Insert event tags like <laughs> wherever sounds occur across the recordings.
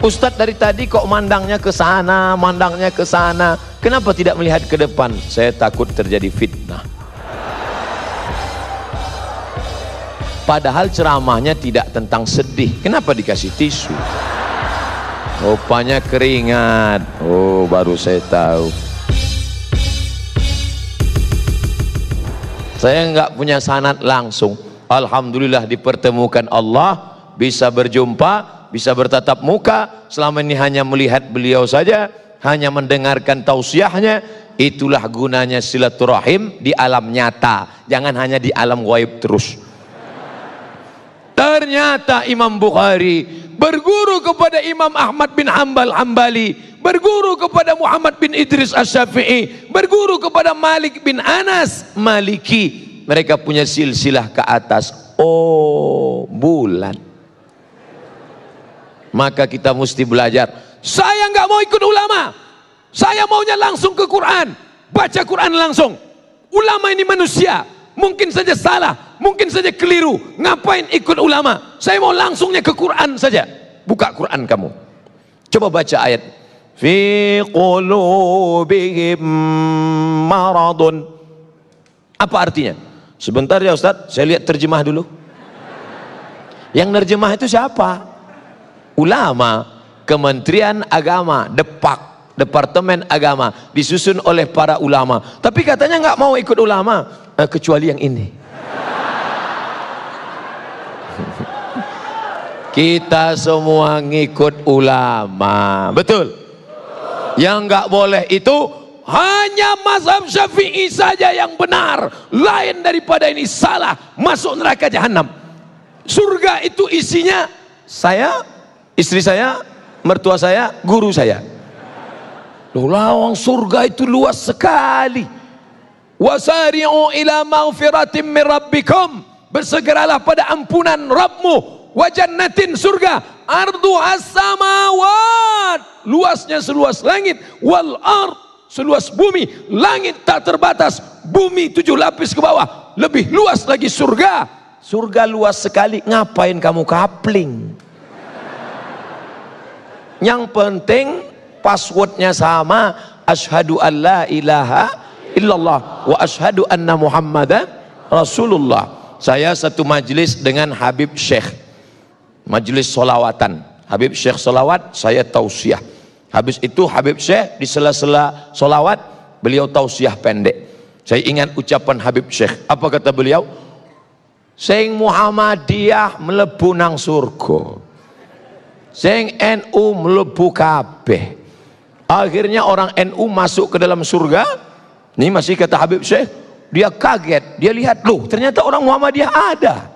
Ustadz dari tadi kok mandangnya ke sana, mandangnya ke sana. Kenapa tidak melihat ke depan? Saya takut terjadi fitnah. Padahal ceramahnya tidak tentang sedih. Kenapa dikasih tisu? Rupanya keringat. Oh, baru saya tahu. Saya nggak punya sanat langsung. Alhamdulillah dipertemukan Allah, bisa berjumpa, bisa bertatap muka. Selama ini hanya melihat beliau saja, hanya mendengarkan tausiahnya. Itulah gunanya silaturahim di alam nyata, jangan hanya di alam gaib terus. Ternyata Imam Bukhari berguru kepada Imam Ahmad bin Hambal Hambali, berguru kepada Muhammad bin Idris Asy-Syafi'i, berguru kepada Malik bin Anas Maliki. Mereka punya silsilah ke atas. Oh, bulan. Maka kita mesti belajar. Saya nggak mau ikut ulama. Saya maunya langsung ke Quran. Baca Quran langsung. Ulama ini manusia. Mungkin saja salah, mungkin saja keliru. Ngapain ikut ulama? Saya mau langsungnya ke Quran saja. Buka Quran kamu. Coba baca ayat. Fi qulubihim maradun. Apa artinya? Sebentar ya Ustaz, saya lihat terjemah dulu. Yang nerjemah itu siapa? Ulama, Kementerian Agama, Depak, Departemen Agama, disusun oleh para ulama. Tapi katanya nggak mau ikut ulama, eh, kecuali yang ini. <laughs> Kita semua ngikut ulama, betul? Yang nggak boleh itu hanya mazhab syafi'i saja yang benar. Lain daripada ini salah, masuk neraka jahanam. Surga itu isinya saya, istri saya, mertua saya, guru saya. Lawang surga itu luas sekali. Wasari'u ila maghfiratin min rabbikum. Bersegeralah pada ampunan Rabbmu. Wajannatin surga. Ardu as-samawat. Luasnya seluas langit. Wal ard. Seluas bumi. Langit tak terbatas. Bumi tujuh lapis ke bawah. Lebih luas lagi surga. Surga luas sekali. Ngapain kamu kapling? Yang penting passwordnya sama. Ashadu an la ilaha illallah wa ashadu anna muhammadan rasulullah. Saya satu majlis dengan Habib Syekh majlis solawatan. Habib Syekh solawat saya tausiah. Habis itu Habib Syekh di sela-sela solawat beliau tausiah pendek. Saya ingat ucapan Habib Syekh apa kata beliau? Sing Muhammadiyah melebu nang surga Sing NU melebu kabeh Akhirnya orang NU masuk ke dalam surga. Ini masih kata Habib Syekh. Dia kaget. Dia lihat, loh ternyata orang Muhammadiyah ada.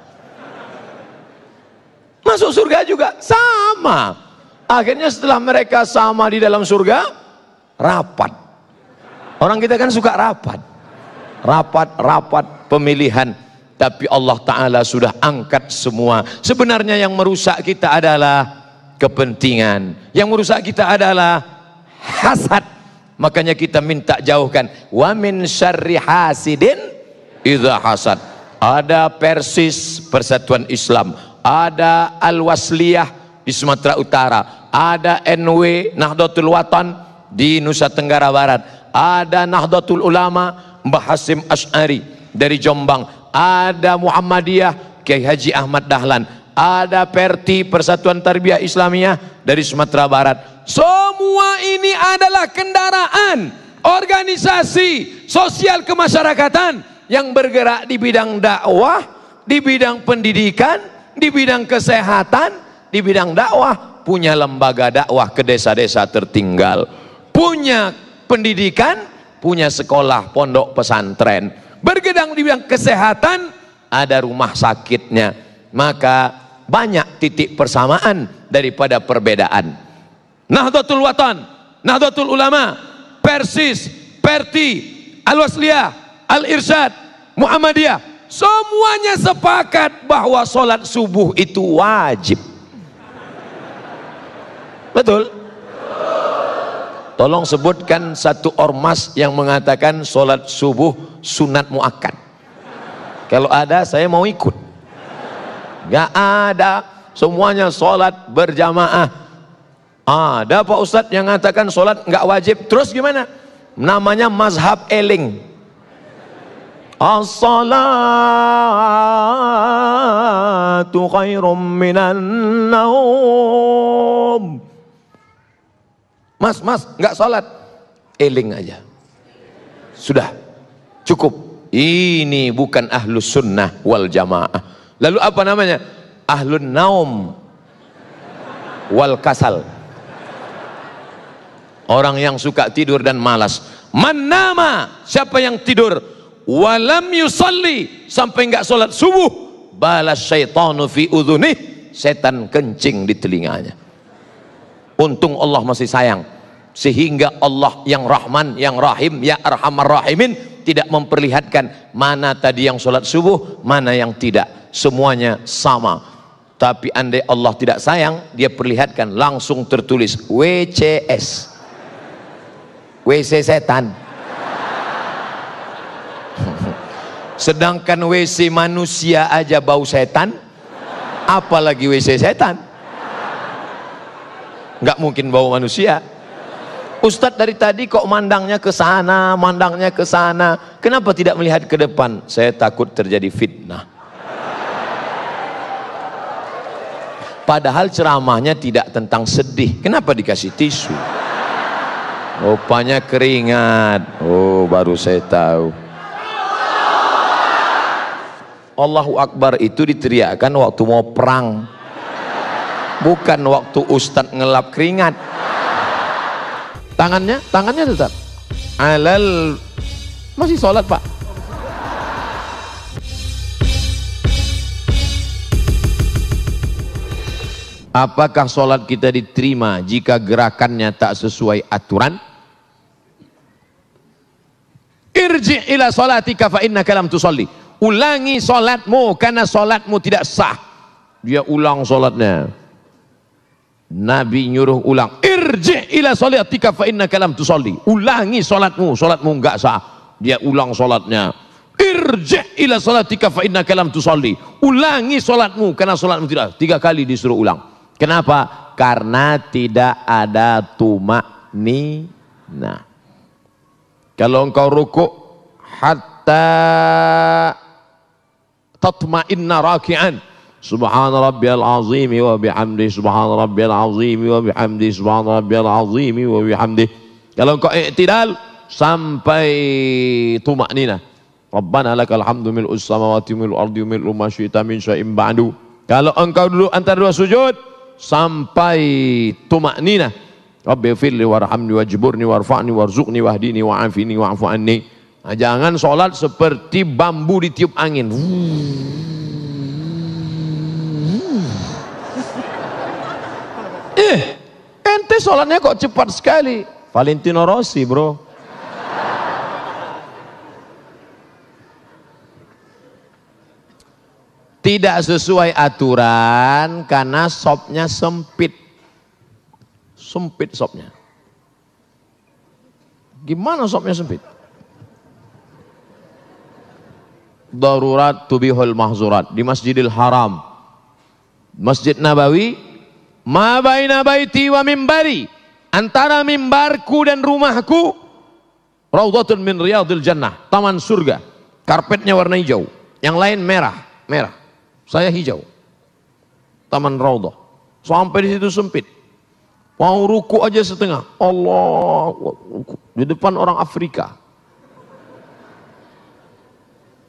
Masuk surga juga. Sama. Akhirnya setelah mereka sama di dalam surga, rapat. Orang kita kan suka rapat. Rapat, rapat, pemilihan. Tapi Allah Ta'ala sudah angkat semua. Sebenarnya yang merusak kita adalah kepentingan. Yang merusak kita adalah hasad. Makanya kita minta jauhkan. Wa min syarri hasidin idza hasad. Ada Persis Persatuan Islam. Ada Al-Wasliyah di Sumatera Utara. Ada NW Nahdlatul Watan di Nusa Tenggara Barat. Ada Nahdlatul Ulama Mbah Hasim Ash'ari dari Jombang. Ada Muhammadiyah Kiai Haji Ahmad Dahlan ada Perti Persatuan Tarbiyah Islamiyah dari Sumatera Barat. Semua ini adalah kendaraan organisasi sosial kemasyarakatan yang bergerak di bidang dakwah, di bidang pendidikan, di bidang kesehatan, di bidang dakwah, punya lembaga dakwah ke desa-desa tertinggal, punya pendidikan, punya sekolah, pondok pesantren, bergedang di bidang kesehatan, ada rumah sakitnya, maka banyak titik persamaan daripada perbedaan. Nahdlatul Watan, Nahdlatul Ulama, Persis, Perti, Al-Wasliyah, Al-Irsyad, Muhammadiyah, semuanya sepakat bahwa sholat subuh itu wajib. Betul? Tolong sebutkan satu ormas yang mengatakan sholat subuh sunat muakkad. Kalau ada saya mau ikut. Gak ada, semuanya sholat berjamaah Ada Pak Ustadz yang mengatakan sholat nggak wajib. Terus gimana? Namanya mazhab eling. As-salatu khairum minan naum. Mas, mas, nggak sholat. Eling aja. Sudah, cukup. Ini bukan ahlus sunnah wal jamaah. Lalu apa namanya? Ahlun naum wal kasal. Orang yang suka tidur dan malas. Manama, siapa yang tidur? Walam yusalli, sampai enggak sholat subuh. Balas syaitanu fi udhunih, setan kencing di telinganya. Untung Allah masih sayang. Sehingga Allah yang Rahman, yang Rahim, ya Arhamar Rahimin tidak memperlihatkan mana tadi yang sholat subuh, mana yang tidak. Semuanya sama. Tapi andai Allah tidak sayang, dia perlihatkan langsung tertulis WCS. WC setan. <laughs> Sedangkan WC manusia aja bau setan, apalagi WC setan. Nggak mungkin bau manusia. Ustadz dari tadi kok mandangnya ke sana, mandangnya ke sana. Kenapa tidak melihat ke depan? Saya takut terjadi fitnah. Padahal ceramahnya tidak tentang sedih. Kenapa dikasih tisu? Rupanya keringat. Oh, baru saya tahu. Allahu Akbar itu diteriakkan waktu mau perang. Bukan waktu Ustadz ngelap keringat. Tangannya, tangannya tetap. Alal masih sholat pak. Apakah sholat kita diterima jika gerakannya tak sesuai aturan? Irji ila sholatika fa inna kalam tusalli. Ulangi sholatmu karena sholatmu tidak sah. Dia ulang sholatnya. Nabi nyuruh ulang. Irji ila sholatika fa inna kalam tusalli. Ulangi sholatmu, sholatmu enggak sah. Dia ulang sholatnya. Irji ila sholatika fa inna kalam tusalli. Ulangi sholatmu karena sholatmu tidak. Tiga kali disuruh ulang. Kenapa? Karena tidak ada tumak nina. Kalau engkau rukuk hatta tatma'inna raki'an. Subhana rabbiyal azim wa bihamdi subhana rabbiyal azim wa bihamdi subhana rabbiyal azim wa bihamdi. Kalau engkau i'tidal sampai tumak nina. Rabbana lakal hamdu mil'us samawati mil'u ardi mil'u ma syi'ta min syai'in ba'du. Kalau engkau duduk antara dua sujud, sampai tumak nina Rabbi firli warhamni wajburni warfa'ni warzuqni wahdini wa'afini wa'afu anni. Nah, jangan sholat seperti bambu ditiup angin. <laughs> Eh ente sholatnya kok cepat sekali? Valentino Rossi bro tidak sesuai aturan karena sopnya sempit. Sempit sopnya. Gimana sopnya sempit? Darurat tubihul mahzurat di masjidil haram. Masjid nabawi ma baina baiti wa mimbari antara mimbarku dan rumahku raudhatun min riyadil jannah taman surga. Karpetnya warna hijau yang lain merah merah saya hijau. Taman Raudhah. Sampai di situ sempit. Mau ruku aja setengah. Allah. Di depan orang Afrika.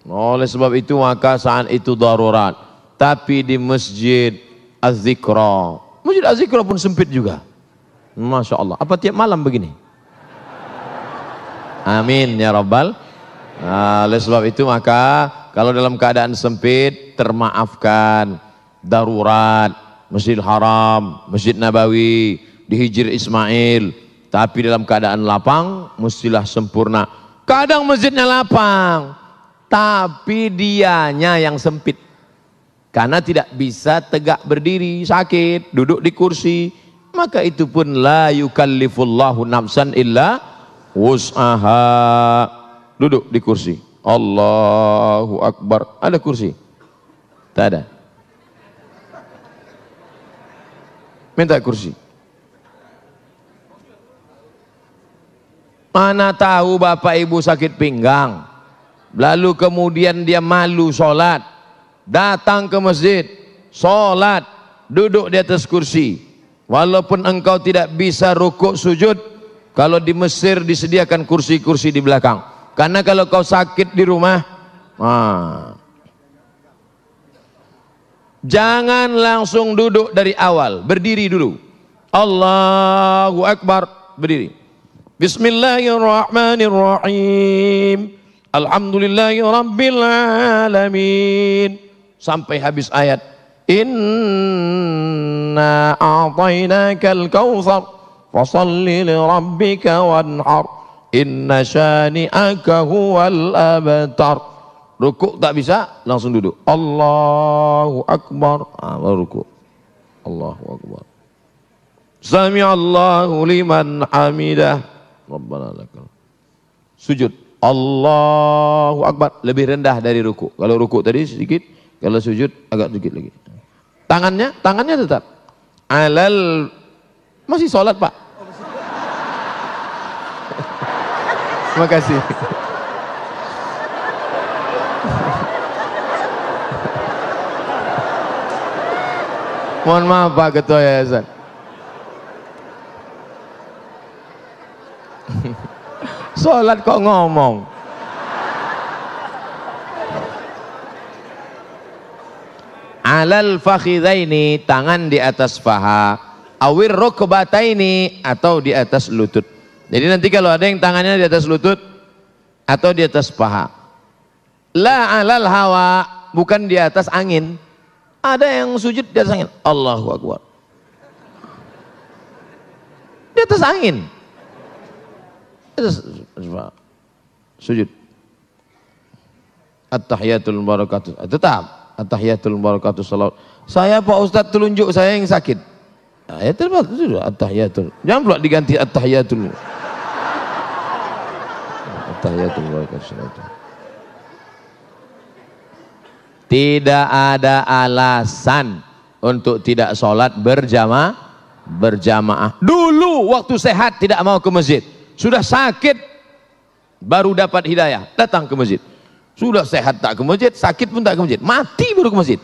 Oleh sebab itu maka saat itu darurat. Tapi di masjid Az-Zikra. Masjid Az-Zikra pun sempit juga. Masya Allah. Apa tiap malam begini? Amin ya Rabbal. Nah, oleh sebab itu maka kalau dalam keadaan sempit, termaafkan. Darurat, Masjid Haram, Masjid Nabawi, di Hijir Ismail. Tapi dalam keadaan lapang, mestilah sempurna. Kadang masjidnya lapang, tapi dianya yang sempit. Karena tidak bisa tegak berdiri, sakit, duduk di kursi. Maka itu pun la yukallifullahu nafsan illa wus'aha. Duduk di kursi. Allahu Akbar. Ada kursi? Tak ada. Minta kursi. Mana tahu bapak ibu sakit pinggang. Lalu kemudian dia malu sholat. Datang ke masjid. Sholat. Duduk di atas kursi. Walaupun engkau tidak bisa rukuk sujud. Kalau di Mesir disediakan kursi-kursi di belakang. Karena kalau kau sakit di rumah. Ah, Jangan langsung duduk dari awal. Berdiri dulu. Allahu Akbar. Berdiri. Bismillahirrahmanirrahim. Alhamdulillahi rabbil alamin. Sampai habis ayat. Inna a'tainakal kautsar fasalli li rabbika wanhar. Inna syani'aka huwal abtar. Rukuk tak bisa, langsung duduk. Allahu Akbar. Ah, baru rukuk. Allahu Akbar. Sami Allahu liman hamidah. Rabbana lakal. Sujud. Allahu Akbar. Lebih rendah dari ruku. Kalau ruku tadi sedikit, kalau sujud agak sedikit lagi. Tangannya, tangannya tetap. Alal masih sholat pak. <laughs> Terima kasih. Mohon maaf Pak Ketua Yayasan. <laughs> Sholat kok ngomong. Alal fakhidaini tangan di atas paha. Awir rukbataini atau di atas lutut. Jadi nanti kalau ada yang tangannya di atas lutut atau di atas paha. La alal hawa bukan di atas angin. Ada yang sujud di atas angin. Allahu Akbar. Di atas angin. Sujud. At-tahiyatul barakatuh tetap. At-tahiyatul barakatuh salat. Saya Pak Ustaz telunjuk saya yang sakit. Ya itu at-tahiyatul. Jangan pula diganti at-tahiyatul. At-tahiyatul barakatuh tidak ada alasan untuk tidak sholat berjamaah berjamaah dulu waktu sehat tidak mau ke masjid sudah sakit baru dapat hidayah, datang ke masjid. Sudah sehat tak ke masjid, sakit pun tak ke masjid, mati baru ke masjid.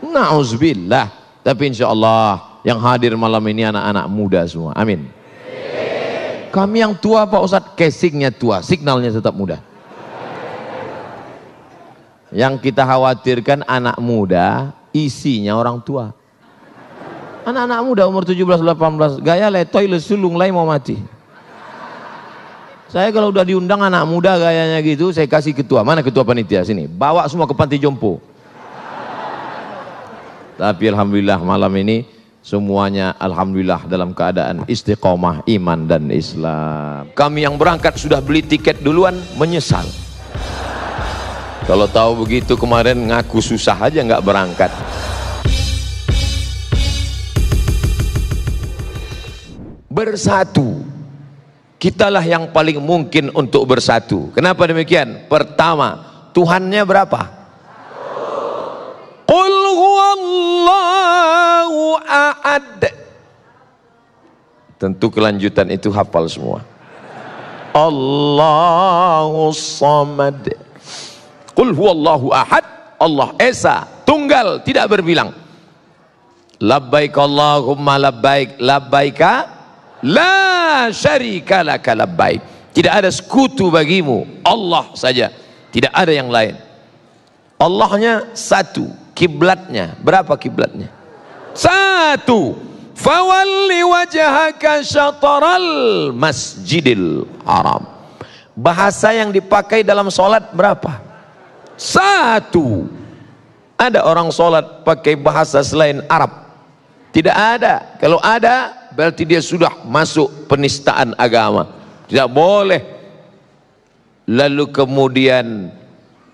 Nauzubillah. Tapi insya Allah yang hadir malam ini anak-anak muda semua. Amin. Kami yang tua Pak Ustadz, casingnya tua, signalnya tetap muda. Yang kita khawatirkan anak muda, isinya orang tua. Anak-anak muda umur 17-18 gaya letoy lesulung lain mau mati. Saya kalau udah diundang anak muda gayanya gitu, saya kasih ketua. Mana ketua panitia sini? Bawa semua ke panti jompo. Tapi alhamdulillah malam ini semuanya alhamdulillah dalam keadaan istiqomah iman dan Islam. Kami yang berangkat sudah beli tiket duluan menyesal. Kalau tahu begitu kemarin ngaku susah aja nggak berangkat. bersatu. Kitalah yang paling mungkin untuk bersatu. Kenapa demikian? Pertama, Tuhannya berapa? Qul huwallahu ahad. Tentu kelanjutan itu hafal semua. Allahu samad. Qul huwallahu ahad. Allah Esa, tunggal, tidak berbilang. Labbaik Allahumma labbaik, labbaika La syarika laka labbaik. Tidak ada sekutu bagimu. Allah saja. Tidak ada yang lain. Allahnya satu. Kiblatnya. Berapa kiblatnya? Satu. Fawalli wajahaka syataral masjidil haram. Bahasa yang dipakai dalam solat berapa? Satu. Ada orang solat pakai bahasa selain Arab. Tidak ada. Kalau ada, berarti dia sudah masuk penistaan agama tidak boleh lalu kemudian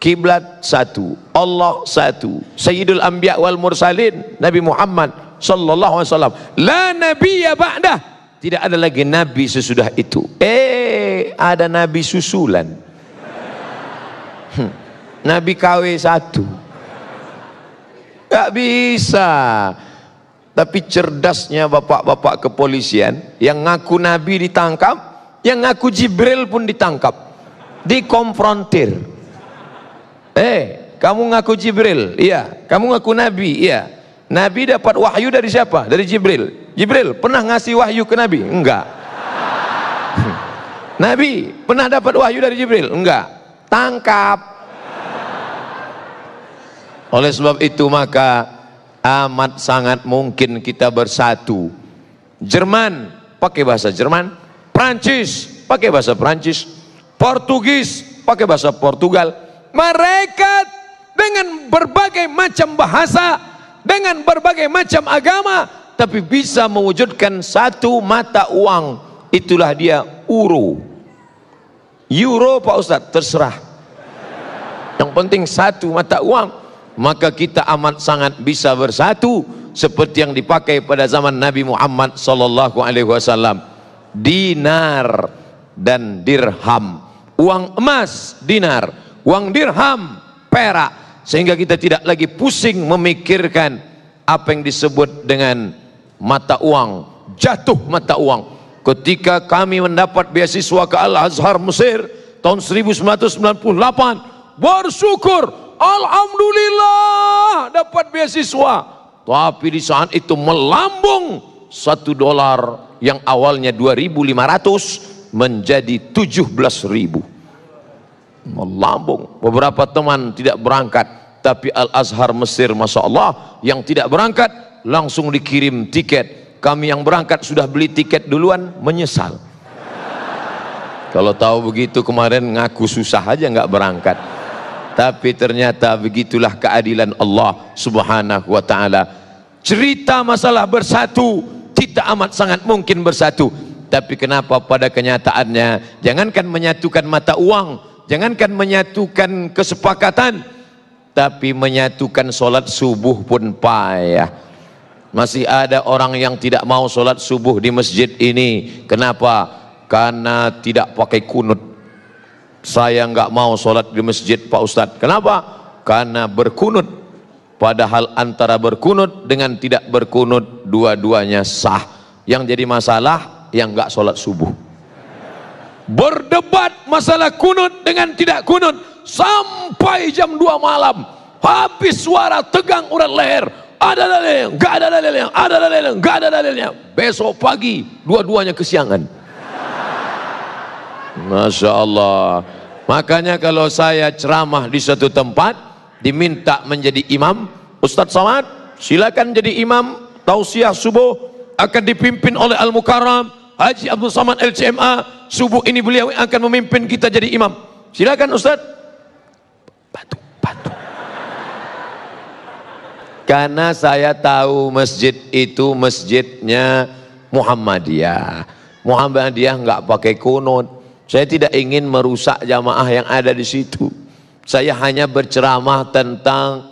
kiblat satu Allah satu Sayyidul Anbiya wal Mursalin Nabi Muhammad sallallahu alaihi wasallam la nabiyya ba'dah tidak ada lagi nabi sesudah itu eh ada nabi susulan hmm. Nabi KW satu gak bisa tapi cerdasnya bapak-bapak kepolisian yang ngaku nabi ditangkap, Yang ngaku Jibril pun ditangkap. Dikonfrontir. Eh, kamu ngaku Jibril? Iya. Kamu ngaku Nabi? Iya. Nabi dapat wahyu dari siapa? Dari Jibril. Jibril pernah ngasih wahyu ke Nabi? Enggak. <laughs> Nabi pernah dapat wahyu dari Jibril? Enggak. Tangkap. Oleh sebab itu maka amat sangat mungkin kita bersatu. Jerman pakai bahasa Jerman, Prancis pakai bahasa Prancis, Portugis pakai bahasa Portugal. Mereka dengan berbagai macam bahasa, dengan berbagai macam agama, tapi bisa mewujudkan satu mata uang. Itulah dia euro. Euro Pak Ustadz, terserah. Yang penting satu mata uang maka kita amat sangat bisa bersatu seperti yang dipakai pada zaman Nabi Muhammad sallallahu alaihi wasallam. Dinar dan dirham. Uang emas dinar. Uang dirham perak. Sehingga kita tidak lagi pusing memikirkan apa yang disebut dengan mata uang jatuh mata uang. Ketika kami mendapat beasiswa ke Al-Azhar Mesir tahun 1998 bersyukur Alhamdulillah dapat beasiswa. Tapi di saat itu melambung satu dolar yang awalnya 2.500 menjadi 17.000. Melambung. Beberapa teman tidak berangkat. Tapi Al-Azhar Mesir Masya Allah yang tidak berangkat langsung dikirim tiket. Kami yang berangkat sudah beli tiket duluan menyesal. Kalau tahu begitu kemarin ngaku susah aja nggak berangkat tapi ternyata begitulah keadilan Allah subhanahu wa ta'ala. Cerita masalah bersatu kita amat sangat mungkin bersatu. Tapi kenapa pada kenyataannya? Jangankan menyatukan mata uang jangankan menyatukan kesepakatan tapi menyatukan solat subuh pun payah. Masih ada orang yang tidak mau solat subuh di masjid ini. Kenapa? karena tidak pakai kunut saya enggak mau sholat di masjid Pak Ustadz. Kenapa? karena berkunut. Padahal antara berkunut dengan tidak berkunut dua-duanya sah. Yang jadi masalah yang enggak sholat subuh. Berdebat masalah kunut dengan tidak kunut sampai jam 2 malam. Habis suara tegang urat leher. Ada dalilnya, enggak ada dalilnya, ada dalilnya, enggak ada dalilnya besok pagi dua-duanya kesiangan Masya Allah. Makanya kalau saya ceramah di suatu tempat diminta menjadi imam Ustadz Samad silakan jadi imam tausiah subuh akan dipimpin oleh Al-Mukarram Haji Abdul Samad LCMA subuh ini beliau akan memimpin kita jadi imam. Silakan Ustadz. Batu batu. Karena saya tahu masjid itu masjidnya Muhammadiyah. Muhammadiyah nggak pakai kunut saya tidak ingin merusak jamaah yang ada di situ. Saya hanya berceramah tentang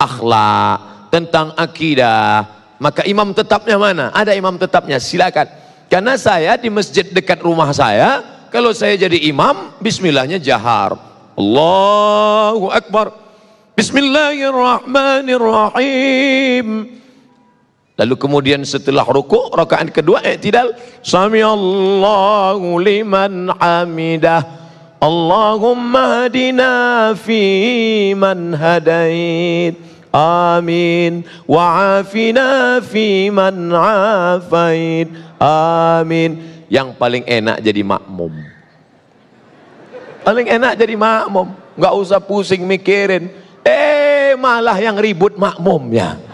akhlak, tentang akidah. Maka imam tetapnya mana? Ada imam tetapnya, silakan. Karena saya di masjid dekat rumah saya, kalau saya jadi imam, bismillahnya jahar. Allahu Akbar. Bismillahirrahmanirrahim. Lalu kemudian setelah rukuk rakaat kedua i'tidal sami Allahu liman hamidah. Allahumma hadina fi man hadait. Amin. Wa afina fi man afait. Amin. Yang paling enak jadi makmum. Paling enak jadi makmum. Enggak usah pusing mikirin. Eh malah yang ribut makmumnya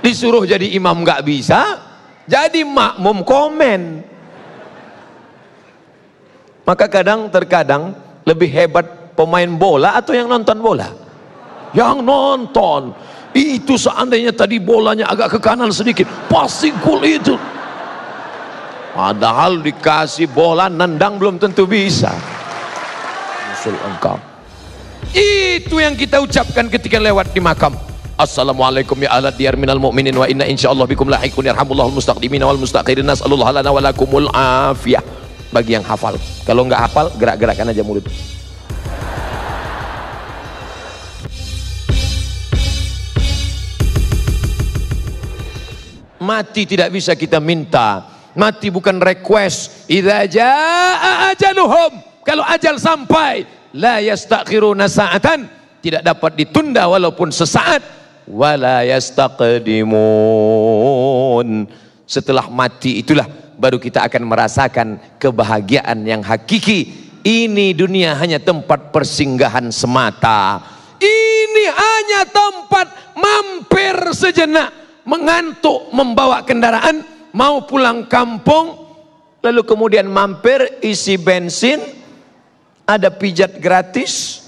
disuruh jadi imam nggak bisa jadi makmum komen. Maka kadang terkadang lebih hebat pemain bola atau yang nonton bola? Yang nonton. Itu seandainya tadi bolanya agak ke kanan sedikit pasti gol itu. Padahal dikasih bola nendang belum tentu bisa. Itu yang kita ucapkan ketika lewat di makam Assalamualaikum ya ahla diyar minal mu'minin wa inna insyaallah bikum lahikun yarhamullahul mustaqdimin wal mustakhirin nas'alullah lana wa lakumul afiyah bagi yang hafal kalau enggak hafal gerak-gerakkan aja mulut mati tidak bisa kita minta Mati bukan request. Idza jaa ajaluhum. Kalau ajal sampai, la yastakhiruna sa'atan, tidak dapat ditunda walaupun sesaat. Wala yastaqdimun. Setelah mati itulah baru kita akan merasakan kebahagiaan yang hakiki. Ini dunia hanya tempat persinggahan semata. Ini hanya tempat mampir sejenak, mengantuk membawa kendaraan, mau pulang kampung, lalu kemudian mampir isi bensin, ada pijat gratis,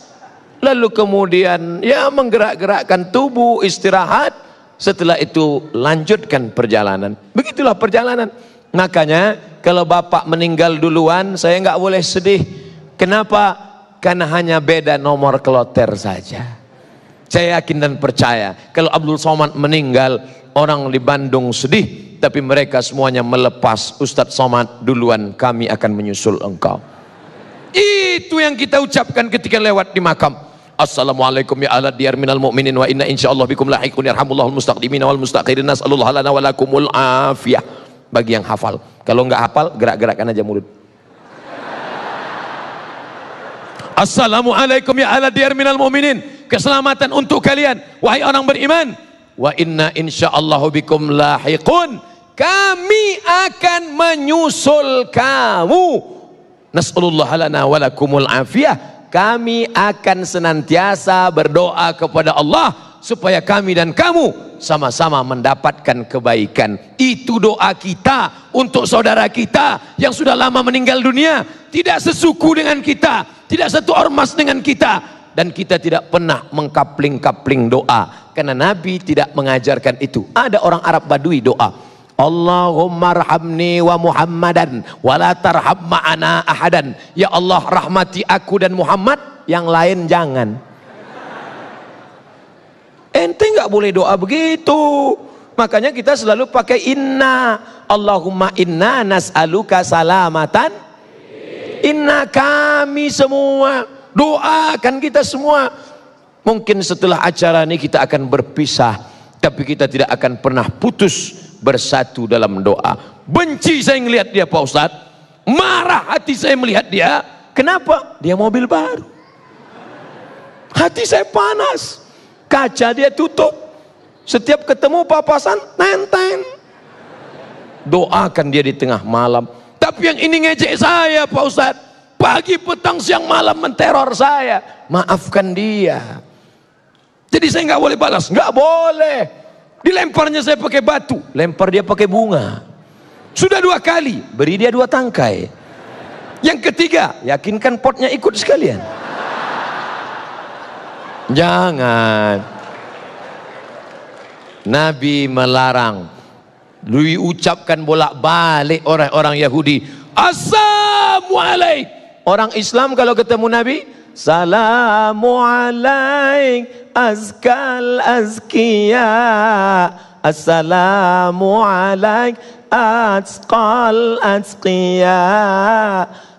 lalu kemudian ya menggerak-gerakkan tubuh, istirahat, setelah itu lanjutkan perjalanan. Begitulah perjalanan. Makanya kalau bapak meninggal duluan, saya nggak boleh sedih. Kenapa? Karena hanya beda nomor kloter saja. Saya yakin dan percaya kalau Abdul Somad meninggal, orang di Bandung sedih, tapi mereka semuanya melepas Ustadz Somad duluan, kami akan menyusul engkau. Itu yang kita ucapkan ketika lewat di makam. Assalamualaikum ya ala diyar minal mu'minin wa inna insyaallah bikum lahiqun yarhamullahul mustaqdimin wal mustakhirin nas'alullah lana wa lakumul afiyah. Bagi yang hafal. Kalau enggak hafal, gerak-gerakkan aja mulut. Assalamualaikum ya ala diyar minal mu'minin. Keselamatan untuk kalian. Wahai orang beriman. Wa inna insyaallahu bikum lahiqun. Kami akan menyusul kamu. Nas'alullah lana walakumul afiyah. Kami akan senantiasa berdoa kepada Allah supaya kami dan kamu sama-sama mendapatkan kebaikan. Itu doa kita untuk saudara kita yang sudah lama meninggal dunia, tidak sesuku dengan kita, tidak satu ormas dengan kita dan kita tidak pernah mengkapling-kapling doa karena Nabi tidak mengajarkan itu. Ada orang Arab Badui doa. Allahumma rahamni wa Muhammadan wa la tarham ma'ana ahadan. Ya Allah rahmati aku dan Muhammad, yang lain jangan. Ente nggak boleh doa begitu. Makanya kita selalu pakai inna. Allahumma inna nas'aluka salamatan. Inna kami semua. Doakan kita semua. Mungkin setelah acara ini kita akan berpisah. Tapi kita tidak akan pernah putus bersatu dalam doa. Benci saya melihat dia Pak Ustadz. Marah hati saya melihat dia. Kenapa? Dia mobil baru. Hati saya panas. Kaca dia tutup. Setiap ketemu papasan, nenteng. Doakan dia di tengah malam. Tapi yang ini ngejek saya Pak Ustadz. Pagi, petang, siang, malam menteror saya. Maafkan dia. Jadi saya nggak boleh balas. Nggak boleh. Dilemparnya saya pakai batu, lempar dia pakai bunga. Sudah dua kali, beri dia dua tangkai. Yang ketiga, yakinkan potnya ikut sekalian. Jangan. Nabi melarang. Lui ucapkan bolak-balik orang-orang Yahudi. Assalamualaikum. Orang Islam kalau ketemu Nabi, Salamu alaik azkal azkiya Assalamu alaik azkal azkiya.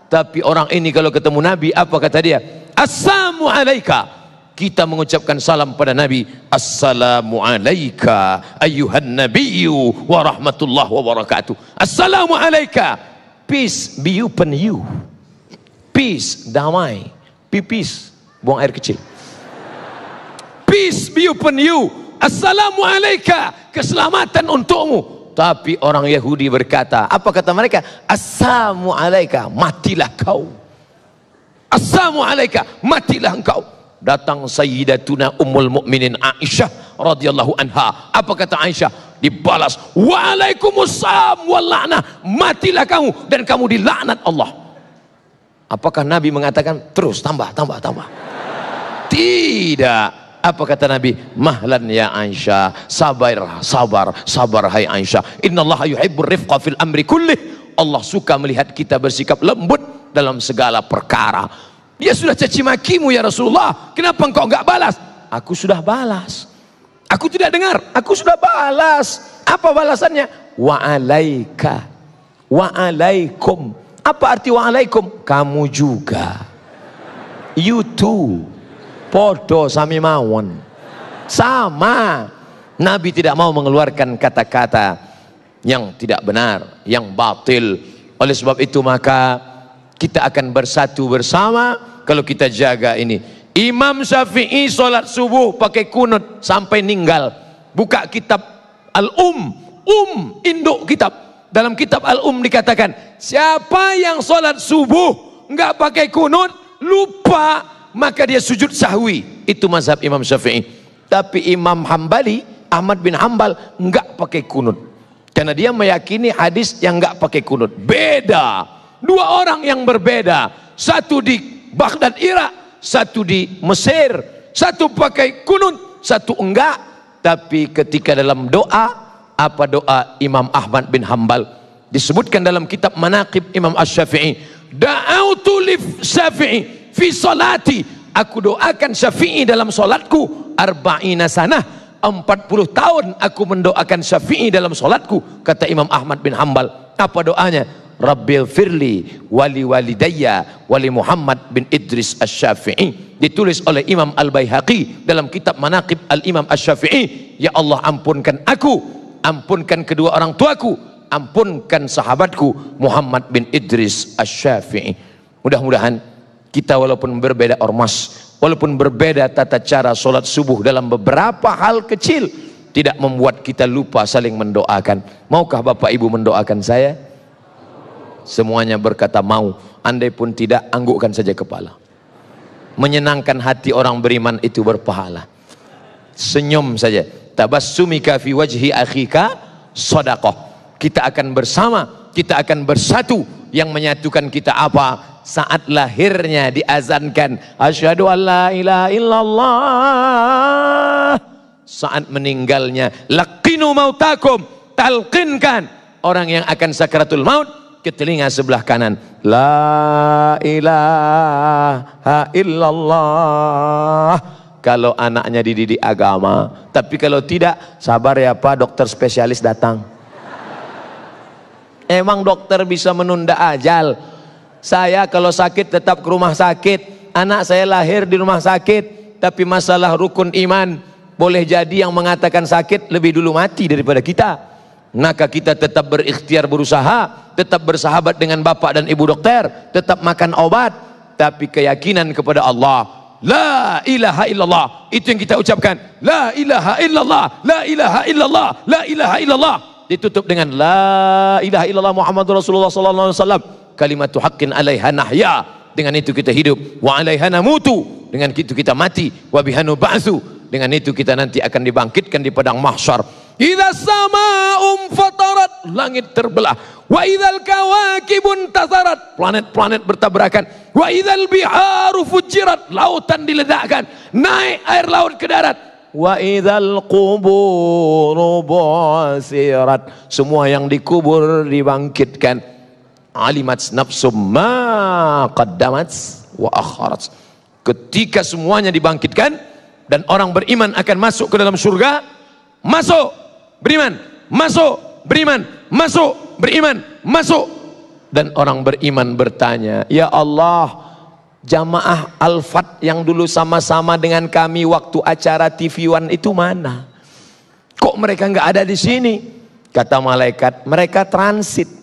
Tapi orang ini kalau ketemu Nabi apa kata dia? Assalamu alaika. Kita mengucapkan salam pada Nabi. Assalamu alaika ayuhan nabiyyu wa rahmatullah wa barakatuh. Assalamu alaika. Peace be upon you. Peace damai. Pipis buang air kecil upon you. Assalamualaikum keselamatan untukmu. Tapi orang Yahudi berkata apa kata mereka? Assalamualaikum matilah kau. Assalamualaikum matilah engkau. Datang sayyidatuna ummul mukminin Aisyah radhiyallahu anha. Apa kata Aisyah? Dibalas waalaikumsalam walana matilah kamu dan kamu dilaknat Allah. Apakah Nabi mengatakan terus tambah tambah tambah? Tidak apa kata Nabi? Mahlan ya Aisyah. Sabar, sabar, sabar hai Aisyah. Innallaha yuhibbur rifqa fil amri kullih. Allah suka melihat kita bersikap lembut dalam segala perkara. Dia sudah caci makimu ya Rasulullah. Kenapa engkau enggak balas? Aku sudah balas. Aku tidak dengar. Aku sudah balas. Apa balasannya? Wa alaika. Wa alaikum. Apa arti wa alaikum? Kamu juga. You too podo sami mawon sama Nabi tidak mau mengeluarkan kata-kata yang tidak benar, yang batil. Oleh sebab itu maka kita akan bersatu bersama kalau kita jaga ini. Imam Syafi'i solat subuh pakai kunut sampai ninggal. Buka kitab Al-Um, Um induk kitab. Dalam kitab Al-Um dikatakan, siapa yang solat subuh nggak pakai kunut, lupa maka dia sujud sahwi. Itu mazhab Imam Syafi'i. Tapi Imam Hambali, Ahmad bin Hambal nggak pakai kunut. Karena dia meyakini hadis yang nggak pakai kunut. Beda. Dua orang yang berbeda. Satu di Baghdad Irak, satu di Mesir. Satu pakai kunut, satu enggak tapi ketika dalam doa apa doa Imam Ahmad bin Hambal disebutkan dalam kitab Manaqib Imam Asy-Syafi'i da'autu li Syafi'i fi salati. Aku doakan Syafi'i dalam salatku arba'ina sanah 40 tahun aku mendoakan Syafi'i dalam salatku kata Imam Ahmad bin Hambal apa doanya? Rabbil firli wali walidayya wali Muhammad bin Idris Asy-Syafi'i. Ditulis oleh Imam Al-Baihaqi dalam kitab Manaqib Al-Imam Asy-Syafi'i. Ya Allah ampunkan aku ampunkan kedua orang tuaku ampunkan sahabatku Muhammad bin Idris Asy-Syafi'i. Mudah-mudahan kita walaupun berbeda ormas walaupun berbeda tata cara solat subuh dalam beberapa hal kecil tidak membuat kita lupa saling mendoakan maukah Bapak Ibu mendoakan saya Semuanya berkata mau. Andai pun tidak, anggukkan saja kepala. Menyenangkan hati orang beriman itu berpahala. Senyum saja. Tabassumika fi wajhi akhika sodakoh. Kita akan bersama, kita akan bersatu. Yang menyatukan kita apa? Saat lahirnya diazankan. Asyhadu an la ilaha illallah. Saat meninggalnya. Laqinu mautakum. Talqinkan. Orang yang akan sakratul maut ke telinga sebelah kanan. La ilaha illallah. Kalau anaknya dididik agama. Tapi kalau tidak, sabar ya Pak, dokter spesialis datang. Emang dokter bisa menunda ajal. Saya kalau sakit tetap ke rumah sakit. Anak saya lahir di rumah sakit. Tapi masalah rukun iman. Boleh jadi yang mengatakan sakit lebih dulu mati daripada kita maka kita tetap berikhtiar berusaha, tetap bersahabat dengan bapak dan ibu dokter, tetap makan obat, tapi keyakinan kepada Allah. La ilaha illallah. Itu yang kita ucapkan. La ilaha illallah. La ilaha illallah. La ilaha illallah. Ditutup dengan la ilaha illallah Muhammad Rasulullah sallallahu alaihi wasallam. Kalimatu haqqin alaiha nahya. Dengan itu kita hidup. Wa alaiha namutu. Dengan itu kita mati. Wa bihanu ba'su. Dengan itu kita nanti akan dibangkitkan di padang mahsyar. Idza sama'um fatarat, langit terbelah. Wa idzal kawakibun tasarat, planet-planet bertabrakan. Wa idzal biharu fujirat, lautan diledakkan. Naik air laut ke darat. Wa idzal quburu bu'sirat, semua yang dikubur dibangkitkan. Alimat nafsum ma qaddamat wa akharat. Ketika semuanya dibangkitkan dan orang beriman akan masuk ke dalam surga, masuk beriman, masuk, beriman, masuk, beriman, masuk. Dan orang beriman bertanya, Ya Allah, jamaah Al-Fat yang dulu sama-sama dengan kami waktu acara TV One itu mana? Kok mereka nggak ada di sini? Kata malaikat, mereka transit.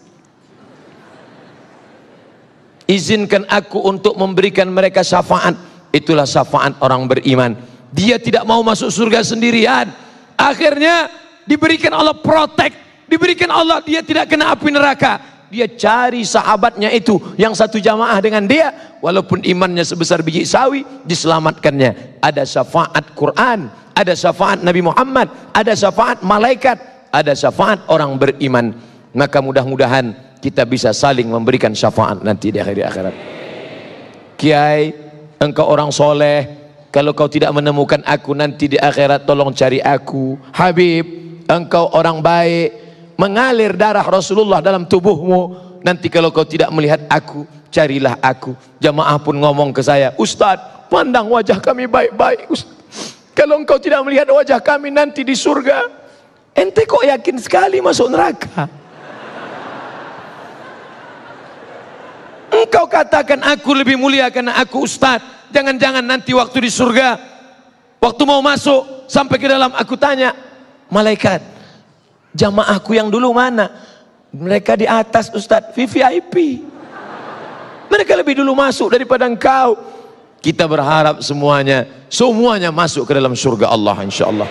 Izinkan aku untuk memberikan mereka syafaat. Itulah syafaat orang beriman. Dia tidak mau masuk surga sendirian. Akhirnya diberikan Allah protek, diberikan Allah dia tidak kena api neraka. Dia cari sahabatnya itu yang satu jamaah dengan dia, walaupun imannya sebesar biji sawi, diselamatkannya. Ada syafaat Quran, ada syafaat Nabi Muhammad, ada syafaat malaikat, ada syafaat orang beriman. Maka mudah-mudahan kita bisa saling memberikan syafaat nanti di akhir akhirat. Kiai, engkau orang soleh, kalau kau tidak menemukan aku nanti di akhirat tolong cari aku. Habib, engkau orang baik mengalir darah Rasulullah dalam tubuhmu nanti kalau kau tidak melihat aku carilah aku jamaah pun ngomong ke saya Ustaz pandang wajah kami baik-baik kalau engkau tidak melihat wajah kami nanti di surga ente kok yakin sekali masuk neraka engkau katakan aku lebih mulia karena aku Ustaz jangan-jangan nanti waktu di surga waktu mau masuk sampai ke dalam aku tanya malaikat Jamaahku yang dulu mana? Mereka di atas Ustadz, VVIP. Mereka lebih dulu masuk daripada engkau. Kita berharap semuanya, semuanya masuk ke dalam surga Allah insya Allah.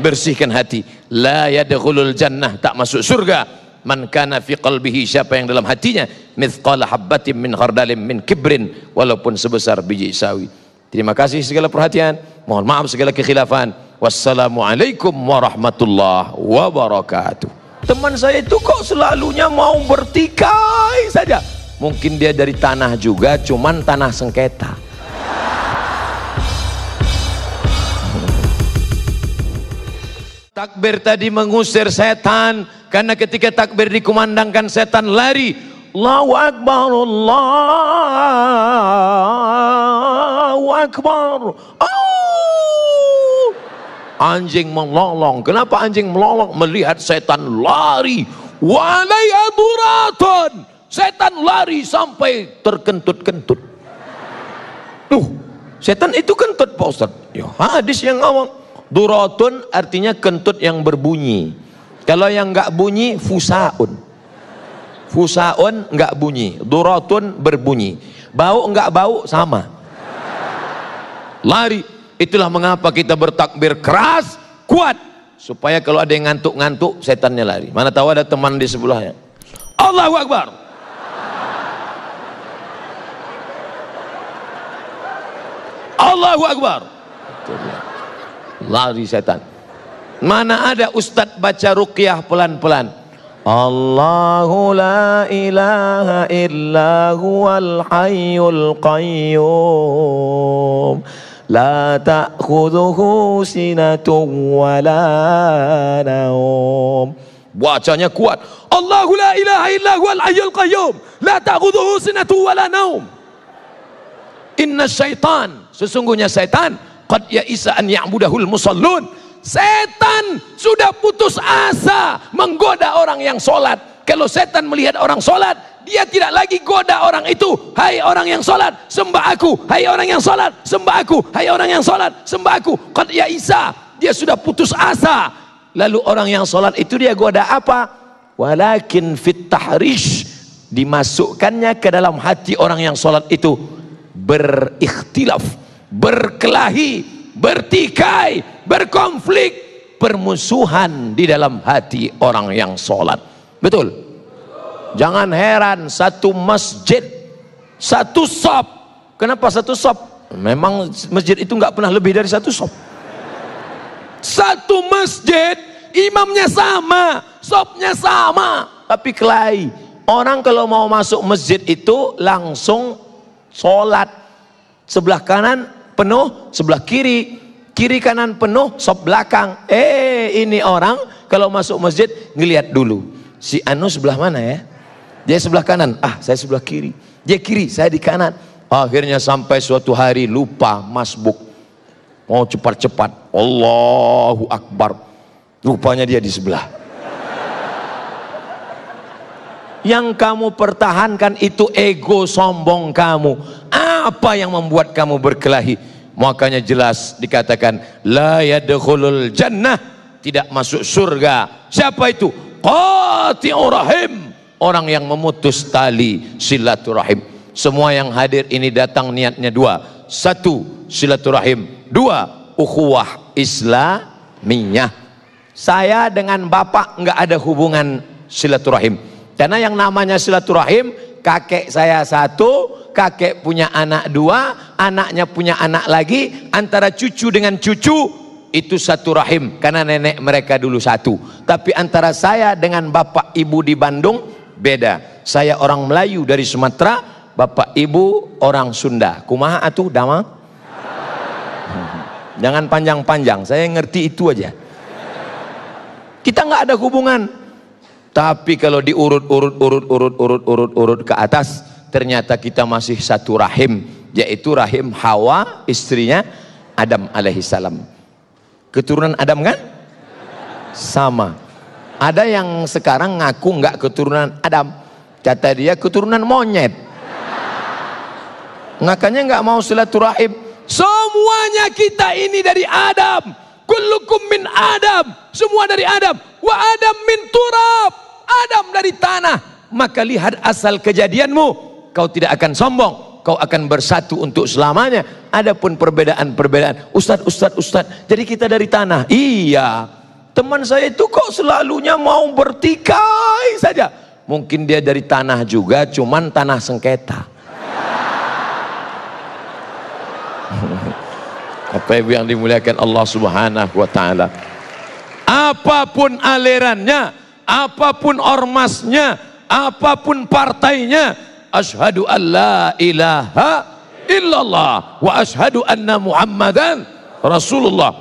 Bersihkan hati. La yadkhulul jannah, tak masuk surga. Man kana fi qalbihi, siapa yang dalam hatinya. Mithqala habbatin min khardalin min kibrin. Walaupun sebesar biji sawi. Terima kasih segala perhatian. Mohon maaf segala kekhilafan. Wassalamualaikum warahmatullahi wabarakatuh. Teman saya itu kok selalunya mau bertikai saja. Mungkin dia dari tanah juga, cuman tanah sengketa. Takbir tadi mengusir setan karena ketika takbir dikumandangkan setan lari. Allahu Akbar, Allahu Akbar. Oh! Anjing melolong. Kenapa anjing melolong? Melihat setan lari. Walai aduraton. Setan lari sampai terkentut-kentut. Tuh, setan itu kentut Pak Ustaz. Ya, hadis yang ngomong. Duratun artinya kentut yang berbunyi. Kalau yang enggak bunyi fusaun. Fusaun enggak bunyi, duratun berbunyi. Bau enggak bau sama. Lari. Itulah mengapa kita bertakbir keras, kuat supaya kalau ada yang ngantuk-ngantuk setannya lari. Mana tahu ada teman di sebelahnya. Allahu Akbar. Allahu Akbar lari setan mana ada ustadz baca ruqyah pelan-pelan? Allahu la ilaha illa huwal hayyul qayyum. La ta'khudhuhu sinatun wa la bacanya kuat. Allahu la ilaha illa huwal hayyul qayyum. La ta'khudhuhu sinatun wa la naum inna syaitan. Sesungguhnya syaitan qad ya'isa an ya'budahul musallun. Setan sudah putus asa menggoda orang yang sholat. Kalau setan melihat orang sholat dia tidak lagi goda orang itu. Hai orang yang sholat sembah aku. Hai orang yang sholat sembah aku. Hai orang yang sholat sembah aku. Qad ya'isa dia sudah putus asa. Lalu orang yang sholat itu dia goda apa? Walakin fit tahrish dimasukkannya ke dalam hati orang yang sholat itu. Berikhtilaf berkelahi, bertikai, berkonflik, permusuhan di dalam hati orang yang sholat. Betul? Jangan heran satu masjid, satu sop. Kenapa satu sop? Memang masjid itu nggak pernah lebih dari satu sop. Satu masjid, imamnya sama, sopnya sama, tapi kelahi. Orang kalau mau masuk masjid itu langsung sholat sebelah kanan penuh, sebelah kiri, kiri kanan penuh, sop belakang. Eh, ini orang kalau masuk masjid ngelihat dulu. Si Anu sebelah mana ya? Dia sebelah kanan. Ah, saya sebelah kiri. Dia kiri, saya di kanan. Akhirnya sampai suatu hari lupa masbuk. Mau cepat-cepat. Allahu Akbar. Rupanya dia di sebelah. Yang kamu pertahankan itu ego sombong kamu. Apa yang membuat kamu berkelahi? Makanya jelas dikatakan la yadkhulul jannah tidak masuk surga. Siapa itu? Qati'ur rahim. Orang yang memutus tali silaturahim. Semua yang hadir ini datang niatnya dua. Satu, silaturahim. Dua, ukhuwah Islamiyah. Saya dengan bapak nggak ada hubungan silaturahim karena yang namanya silaturahim, kakek saya satu, kakek punya anak dua, anaknya punya anak lagi, antara cucu dengan cucu itu satu rahim karena nenek mereka dulu satu. Tapi antara saya dengan bapak ibu di Bandung beda. Saya orang Melayu dari Sumatera, bapak ibu orang Sunda. Kumaha atuh dama? Jangan panjang-panjang, saya ngerti itu aja. Kita nggak ada hubungan. Tapi kalau diurut urut urut urut urut urut urut ke atas, ternyata kita masih satu rahim, yaitu rahim Hawa, istrinya Adam alaihissalam. Keturunan Adam kan? Sama. Ada yang sekarang ngaku nggak keturunan Adam, kata dia keturunan monyet. Makanya nggak mau silaturahim. Semuanya kita ini dari Adam. Kullukum min Adam. Semua dari Adam wa Adam min turab. Adam dari tanah. Maka lihat asal kejadianmu. Kau tidak akan sombong. Kau akan bersatu untuk selamanya. Adapun perbedaan-perbedaan. Ustaz, Ustaz, Ustaz. Jadi kita dari tanah. Iya. Teman saya itu kok selalunya mau bertikai saja. Mungkin dia dari tanah juga, cuman tanah sengketa. <laughs> Apa yang dimuliakan Allah Subhanahu wa taala. Apa pun alirannya, apa pun ormasnya, apa pun partainya, asyhadu an la ilaha illallah wa asyhadu anna Muhammadan Rasulullah.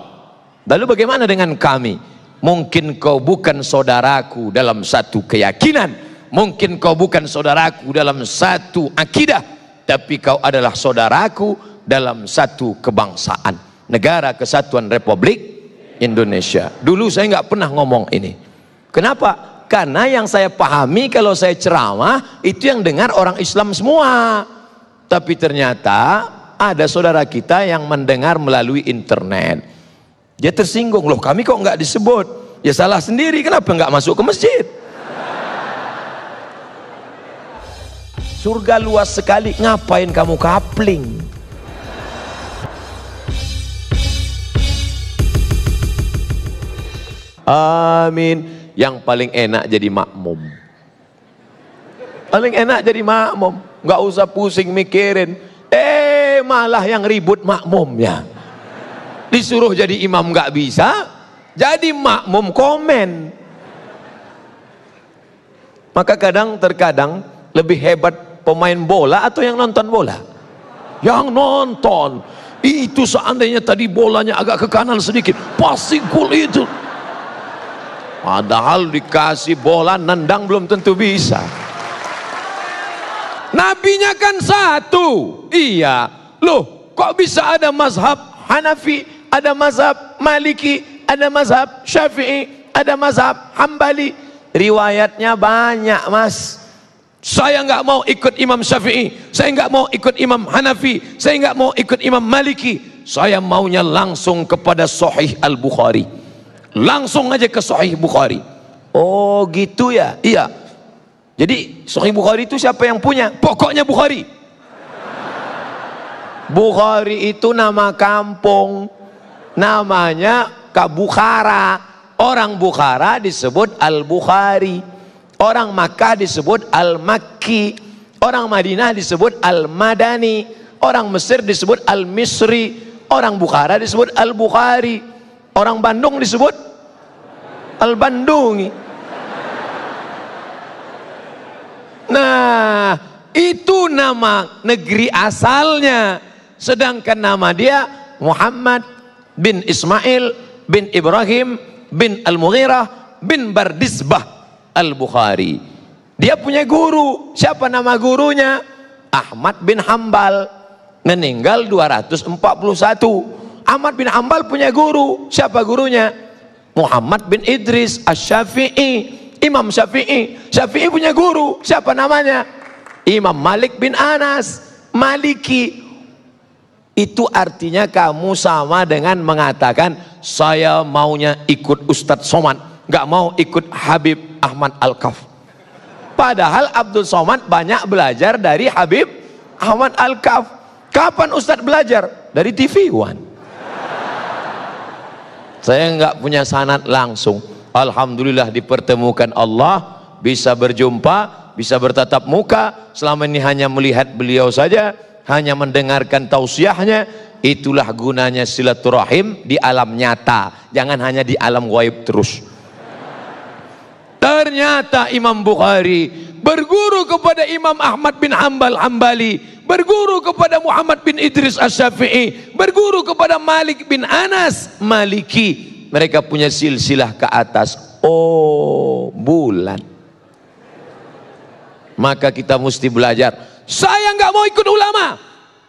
Lalu bagaimana dengan kami? Mungkin kau bukan saudaraku dalam satu keyakinan, mungkin kau bukan saudaraku dalam satu akidah, tapi kau adalah saudaraku dalam satu kebangsaan. Negara Kesatuan Republik Indonesia. Dulu saya nggak pernah ngomong ini. Kenapa? Karena yang saya pahami kalau saya ceramah itu yang dengar orang Islam semua. Tapi ternyata ada saudara kita yang mendengar melalui internet. Dia tersinggung loh kami kok nggak disebut. Ya salah sendiri kenapa nggak masuk ke masjid? Surga luas sekali ngapain kamu kapling? Amin. Yang paling enak jadi makmum. Paling enak jadi makmum. Gak usah pusing mikirin. Eh malah yang ribut makmumnya. Disuruh jadi imam gak bisa. Jadi makmum komen. Maka kadang terkadang lebih hebat pemain bola atau yang nonton bola? Yang nonton. Itu seandainya tadi bolanya agak ke kanan sedikit. Pasti gol itu. Padahal dikasih bola nendang belum tentu bisa. Nabinya kan satu. Iya. Loh, kok bisa ada mazhab Hanafi, ada mazhab Maliki, ada mazhab Syafi'i, ada mazhab Hambali. Riwayatnya banyak, Mas. Saya nggak mau ikut Imam Syafi'i, saya nggak mau ikut Imam Hanafi, saya nggak mau ikut Imam Maliki. Saya maunya langsung kepada Sahih Al-Bukhari. Langsung aja ke Sahih Bukhari. Oh gitu ya? Iya. Jadi Sahih Bukhari itu siapa yang punya? Pokoknya Bukhari. Bukhari itu nama kampung. Namanya Kabukhara. Orang Bukhara disebut Al-Bukhari. Orang Makkah disebut Al-Makki. Orang Madinah disebut Al-Madani. Orang Mesir disebut Al-Misri. Orang Bukhara disebut Al-Bukhari. Orang Bandung disebut Al-Bandungi. Nah, itu nama negeri asalnya. Sedangkan nama dia Muhammad bin Ismail bin Ibrahim bin Al-Mughirah bin Bardisbah Al-Bukhari. Dia punya guru. Siapa nama gurunya? Ahmad bin Hambal. Meninggal 241. Ahmad bin Ambal punya guru. Siapa gurunya? Muhammad bin Idris Asy-Syafi'i. Imam Syafi'i. Syafi'i punya guru. Siapa namanya? Imam Malik bin Anas. Maliki. Itu artinya kamu sama dengan mengatakan saya maunya ikut Ustadz Somad, nggak mau ikut Habib Ahmad Al-Kaf. Padahal Abdul Somad banyak belajar dari Habib Ahmad Al-Kaf. Kapan Ustadz belajar? Dari TV One. Saya enggak punya sanat langsung. Alhamdulillah dipertemukan Allah, bisa berjumpa, bisa bertatap muka. Selama ini hanya melihat beliau saja, hanya mendengarkan tausiahnya. Itulah gunanya silaturahim di alam nyata, jangan hanya di alam gaib terus. Ternyata Imam Bukhari berguru kepada Imam Ahmad bin Hambal Hambali, berguru kepada Muhammad bin Idris Asy-Syafi'i, berguru kepada Malik bin Anas Maliki. Mereka punya silsilah ke atas. Oh, bulan. Maka kita mesti belajar. Saya nggak mau ikut ulama.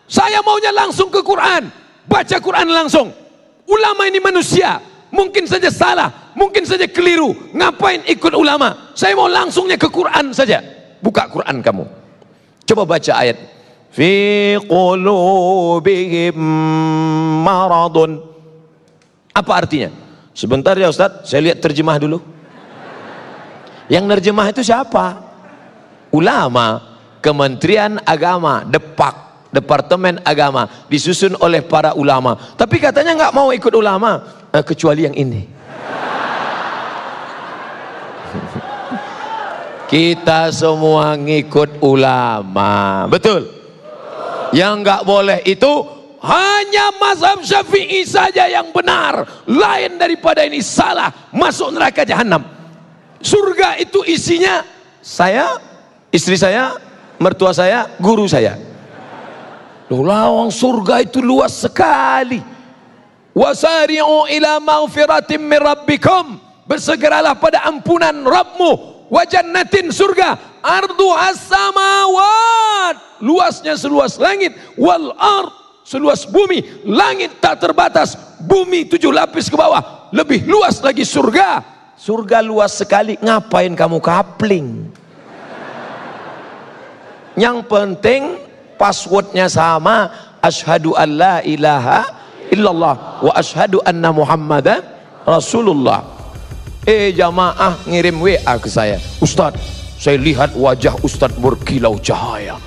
Saya maunya langsung ke Quran. Baca Quran langsung. Ulama ini manusia. Mungkin saja salah. Mungkin saja keliru. Ngapain ikut ulama? Saya mau langsungnya ke Quran saja. Buka Quran kamu. Coba baca ayat fi qulubihim maradun apa artinya sebentar ya Ustaz saya lihat terjemah dulu Yang nerjemah itu siapa? Ulama, Kementerian Agama, Depak, Departemen Agama disusun oleh para ulama. Tapi katanya nggak mau ikut ulama eh, kecuali yang ini. Kita semua ngikut ulama. Betul? Yang nggak boleh itu hanya mazhab syafi'i saja yang benar. Lain daripada ini salah. Masuk neraka jahanam. Surga itu isinya saya, istri saya, mertua saya, guru saya. Loh, lawang surga itu luas sekali. Wasari'u ila maghfiratin min rabbikum. Bersegeralah pada ampunan Rabbmu wa jannatin surga ardu as-samawat. Luasnya seluas langit wal ard seluas bumi. Langit tak terbatas bumi tujuh lapis ke bawah. Lebih luas lagi surga. Surga luas sekali ngapain kamu kapling? Yang penting passwordnya sama ashadu an la ilaha illallah wa ashadu anna muhammadan rasulullah Eh jamaah ngirim WA ke saya. Ustaz, saya lihat wajah Ustaz berkilau cahaya.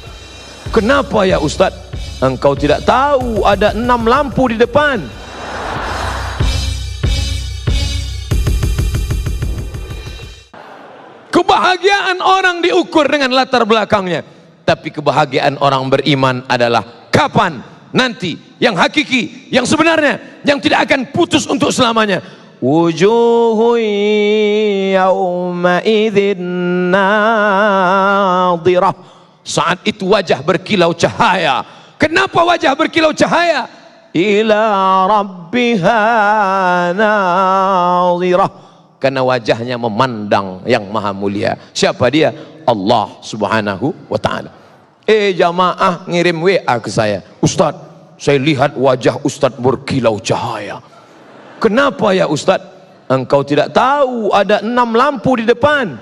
Kenapa ya Ustaz? Engkau tidak tahu ada enam lampu di depan. Kebahagiaan orang diukur dengan latar belakangnya. Tapi kebahagiaan orang beriman adalah kapan? Nanti. Yang hakiki, yang sebenarnya, yang tidak akan putus untuk selamanya wujuhu yawmaidhin nadirah saat itu wajah berkilau cahaya. Kenapa wajah berkilau cahaya? Ila rabbiha nadirah karena wajahnya memandang yang maha mulia. Siapa dia? Allah subhanahu wa ta'ala. Eh jamaah ngirim WA ke saya. Ustaz saya lihat wajah Ustaz berkilau cahaya Kenapa ya Ustaz? Engkau tidak tahu ada enam lampu di depan.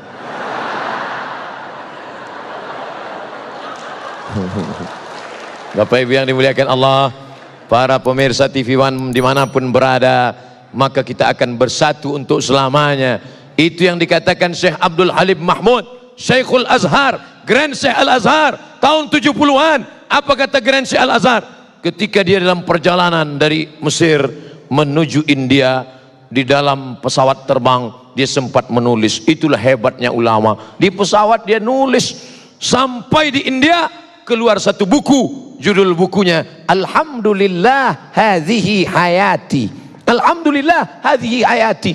<laughs> Bapak Ibu yang dimuliakan Allah, para pemirsa TV One di mana pun berada, maka kita akan bersatu untuk selamanya. Itu yang dikatakan Syekh Abdul Halim Mahmud, Syekhul Azhar, Grand Syekh Al-Azhar, tahun 70-an. Apa kata Grand Syekh Al-Azhar? Ketika dia dalam perjalanan dari Mesir menuju India di dalam pesawat terbang dia sempat menulis. Itulah hebatnya ulama. Di pesawat dia nulis sampai di India keluar satu buku judul bukunya Alhamdulillah hadhihi hayati. Alhamdulillah hadhihi hayati.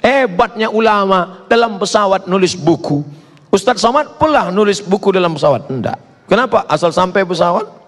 Hebatnya ulama dalam pesawat nulis buku. Ustadz Somad pernah nulis buku dalam pesawat? Enggak. Kenapa? Asal sampai pesawat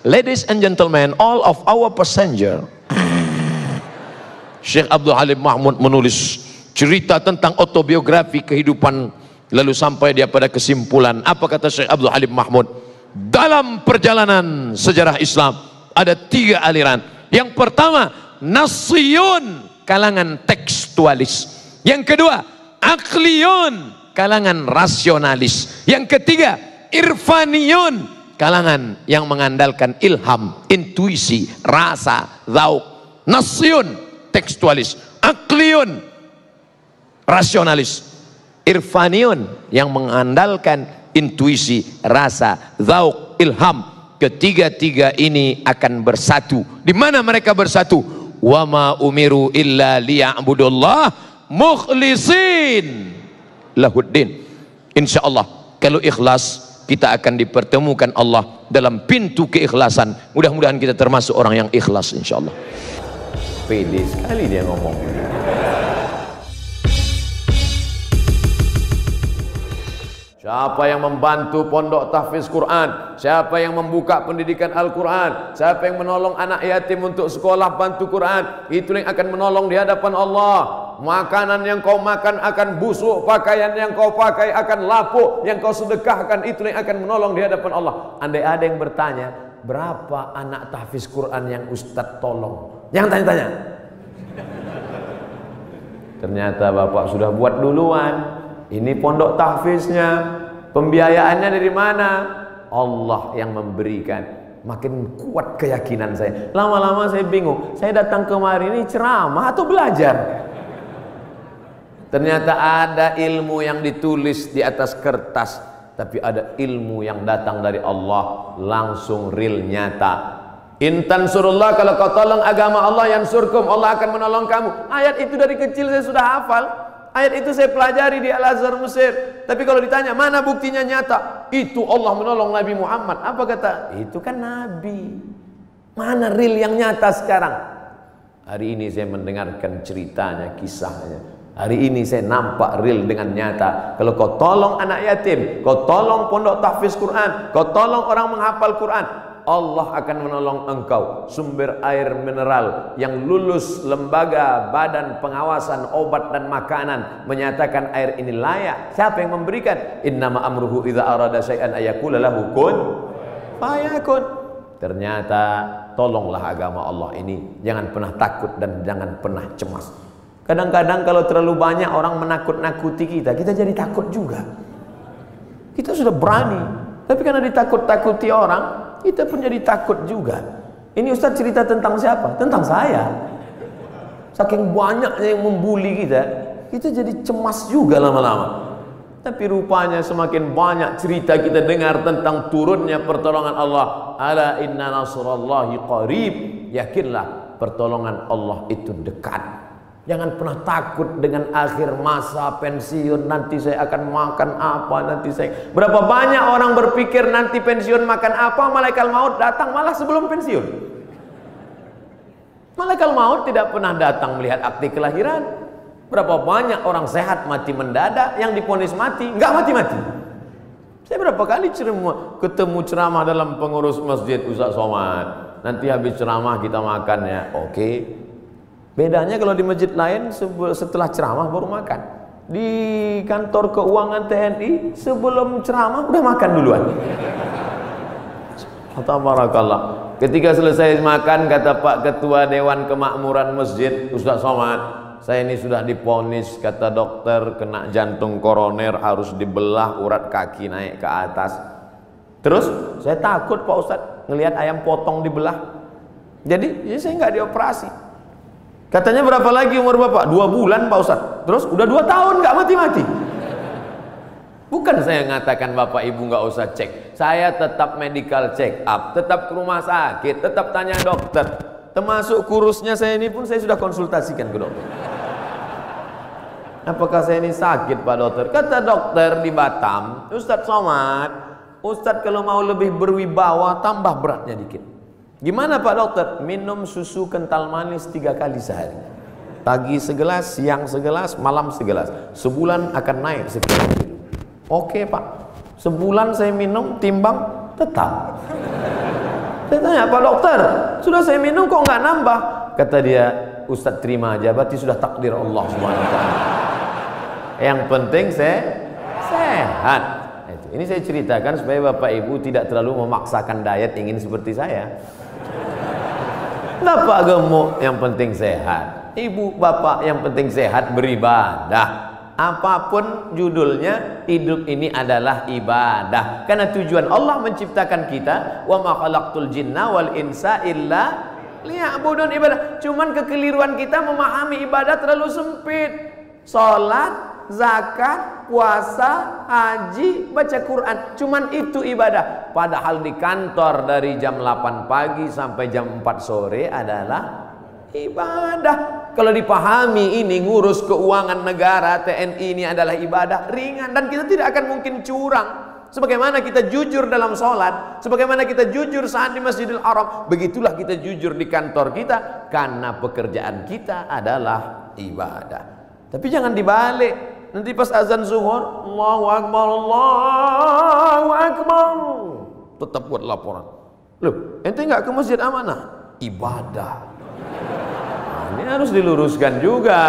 Ladies and gentlemen, all of our passenger. <laughs> Syekh Abdul Halim Mahmud menulis cerita tentang autobiografi kehidupan lalu sampai dia pada kesimpulan. Apa kata Syekh Abdul Halim Mahmud? Dalam perjalanan sejarah Islam ada tiga aliran. Yang pertama nasiyun kalangan tekstualis. Yang kedua akliyun kalangan rasionalis. Yang ketiga irfaniyun kalangan yang mengandalkan ilham, intuisi, rasa, zauk, nasyun, tekstualis, akliun, rasionalis, irfaniun yang mengandalkan intuisi, rasa, zauk, ilham. Ketiga-tiga ini akan bersatu. Di mana mereka bersatu? Wa ma umiru illa liya'budullah mukhlisin lahuddin. Insyaallah kalau ikhlas kita akan dipertemukan Allah dalam pintu keikhlasan. Mudah-mudahan kita termasuk orang yang ikhlas insyaallah. Pede sekali dia ngomong. Siapa yang membantu pondok tahfiz Quran? Siapa yang membuka pendidikan Al-Quran? Siapa yang menolong anak yatim untuk sekolah bantu Quran? Itu yang akan menolong di hadapan Allah. Makanan yang kau makan akan busuk, pakaian yang kau pakai akan lapuk, yang kau sedekahkan itu yang akan menolong di hadapan Allah. Andai ada yang bertanya, berapa anak tahfiz Quran yang Ustadz tolong? Jangan tanya-tanya. Ternyata Bapak sudah buat duluan. Ini pondok tahfiznya, pembiayaannya dari mana? Allah yang memberikan. Makin kuat keyakinan saya. Lama-lama saya bingung. Saya datang kemari ini ceramah atau belajar? Ternyata ada ilmu yang ditulis di atas kertas, tapi ada ilmu yang datang dari Allah langsung real nyata. Intan surullah kalau kau tolong agama Allah yang surkum Allah akan menolong kamu. Ayat itu dari kecil saya sudah hafal. Ayat itu saya pelajari di Al-Azhar Mesir. Tapi kalau ditanya mana buktinya nyata? Itu Allah menolong Nabi Muhammad. Apa kata? Itu kan Nabi. Mana real yang nyata sekarang? Hari ini saya mendengarkan ceritanya, kisahnya. Hari ini saya nampak real dengan nyata. Kalau kau tolong anak yatim, kau tolong pondok tahfiz Quran, kau tolong orang menghafal Quran, Allah akan menolong engkau. Sumber air mineral yang lulus lembaga badan pengawasan obat dan makanan menyatakan air ini layak. Siapa yang memberikan? Innama amruhu idza arada syai'an ayakula lahu kun fayakun. Ternyata tolonglah agama Allah ini. Jangan pernah takut dan jangan pernah cemas Kadang-kadang kalau terlalu banyak orang menakut-nakuti kita, kita jadi takut juga. Kita sudah berani, tapi karena ditakut-takuti orang, kita pun jadi takut juga. Ini Ustaz cerita tentang siapa? Tentang saya. Saking banyaknya yang membuli kita, kita jadi cemas juga lama-lama. Tapi rupanya semakin banyak cerita kita dengar tentang turunnya pertolongan Allah. Ala inna nasrallahi qarib. Yakinlah pertolongan Allah itu dekat. Jangan pernah takut dengan akhir masa pensiun nanti saya akan makan apa nanti saya berapa banyak orang berpikir nanti pensiun makan apa malaikat maut datang malah sebelum pensiun. Malaikat maut tidak pernah datang melihat akte kelahiran. Berapa banyak orang sehat mati mendadak yang diponis mati nggak mati-mati. Saya berapa kali ceramah, ketemu ceramah dalam pengurus masjid Ustaz Somad. Nanti habis ceramah kita makan ya. Oke. okay. Bedanya kalau di masjid lain setelah ceramah baru makan. Di kantor keuangan TNI sebelum ceramah udah makan duluan. <laughs> Tabarakallah. Ketika selesai makan kata Pak Ketua Dewan Kemakmuran Masjid Ustaz Somad, saya ini sudah diponis kata dokter kena jantung koroner harus dibelah urat kaki naik ke atas. Terus saya takut Pak Ustaz ngelihat ayam potong dibelah. Jadi ya saya nggak dioperasi. Katanya berapa lagi umur bapak? Dua bulan Pak Ustaz. Terus udah dua tahun nggak mati-mati. Bukan saya ngatakan bapak ibu nggak usah cek. Saya tetap medical check up, tetap ke rumah sakit, tetap tanya dokter. Termasuk kurusnya saya ini pun saya sudah konsultasikan ke dokter. Apakah saya ini sakit Pak Dokter? Kata dokter di Batam, Ustadz Somad, Ustadz kalau mau lebih berwibawa tambah beratnya dikit. Gimana Pak Dokter? Minum susu kental manis tiga kali sehari. Pagi segelas, siang segelas, malam segelas. Sebulan akan naik sekian kilo. Oke Pak. Sebulan saya minum, timbang, tetap. Saya tanya, Pak Dokter, sudah saya minum kok nggak nambah? Kata dia, Ustadz terima aja, berarti sudah takdir Allah SWT. Yang penting saya sehat. Ini saya ceritakan supaya Bapak Ibu tidak terlalu memaksakan diet ingin seperti saya. Bapak gemuk yang penting sehat. Ibu bapak yang penting sehat beribadah. Apa pun judulnya, hidup ini adalah ibadah. Karena tujuan Allah menciptakan kita, wa ma khalaqtul jinna wal insa illa liya'budun ibadah. Cuman kekeliruan kita memahami ibadah terlalu sempit. Salat zakat, puasa, haji, baca Quran. Cuman itu ibadah. Padahal di kantor dari jam 8 pagi sampai jam 4 sore adalah ibadah. Kalau dipahami ini ngurus keuangan negara TNI ini adalah ibadah ringan dan kita tidak akan mungkin curang. Sebagaimana kita jujur dalam sholat, sebagaimana kita jujur saat di Masjidil Haram, begitulah kita jujur di kantor kita karena pekerjaan kita adalah ibadah. Tapi jangan dibalik. Nanti pas azan zuhur, Allahu Akbar, Allahu Akbar. Tetap buat laporan. Loh, ente nggak ke masjid amanah? Ibadah. Nah, ini harus diluruskan juga.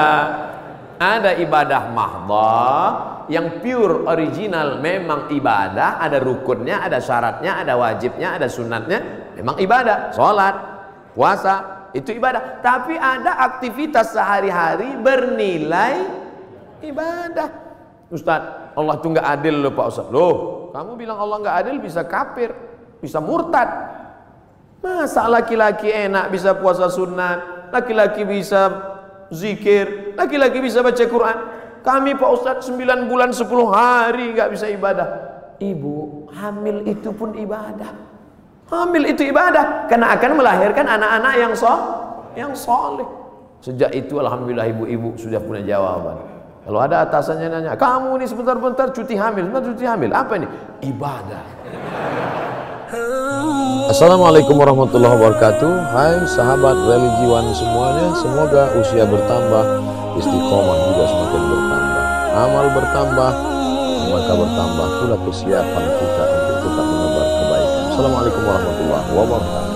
Ada ibadah mahdah yang pure original memang ibadah, ada rukunnya, ada syaratnya, ada wajibnya, ada sunatnya, memang ibadah. Salat, puasa, itu ibadah. Tapi ada aktivitas sehari-hari bernilai ibadah. Ustaz, Allah itu nggak adil loh Pak Ustaz. Loh, kamu bilang Allah nggak adil bisa kafir, bisa murtad. Masa laki-laki enak bisa puasa sunat, laki-laki bisa zikir, laki-laki bisa baca Quran. Kami Pak Ustadz 9 bulan 10 hari nggak bisa ibadah. Ibu, hamil itu pun ibadah. Hamil itu ibadah karena akan melahirkan anak-anak yang so yang soleh. Sejak itu alhamdulillah ibu-ibu sudah punya jawaban. Kalau ada atasannya nanya, kamu ini sebentar-bentar cuti hamil, sebentar cuti hamil, apa ini? Ibadah. Assalamualaikum warahmatullahi wabarakatuh Hai sahabat religiwan semuanya Semoga usia bertambah Istiqomah juga semakin bertambah Amal bertambah Maka bertambah pula kesiapan kita Untuk tetap menebar kebaikan Assalamualaikum warahmatullahi wabarakatuh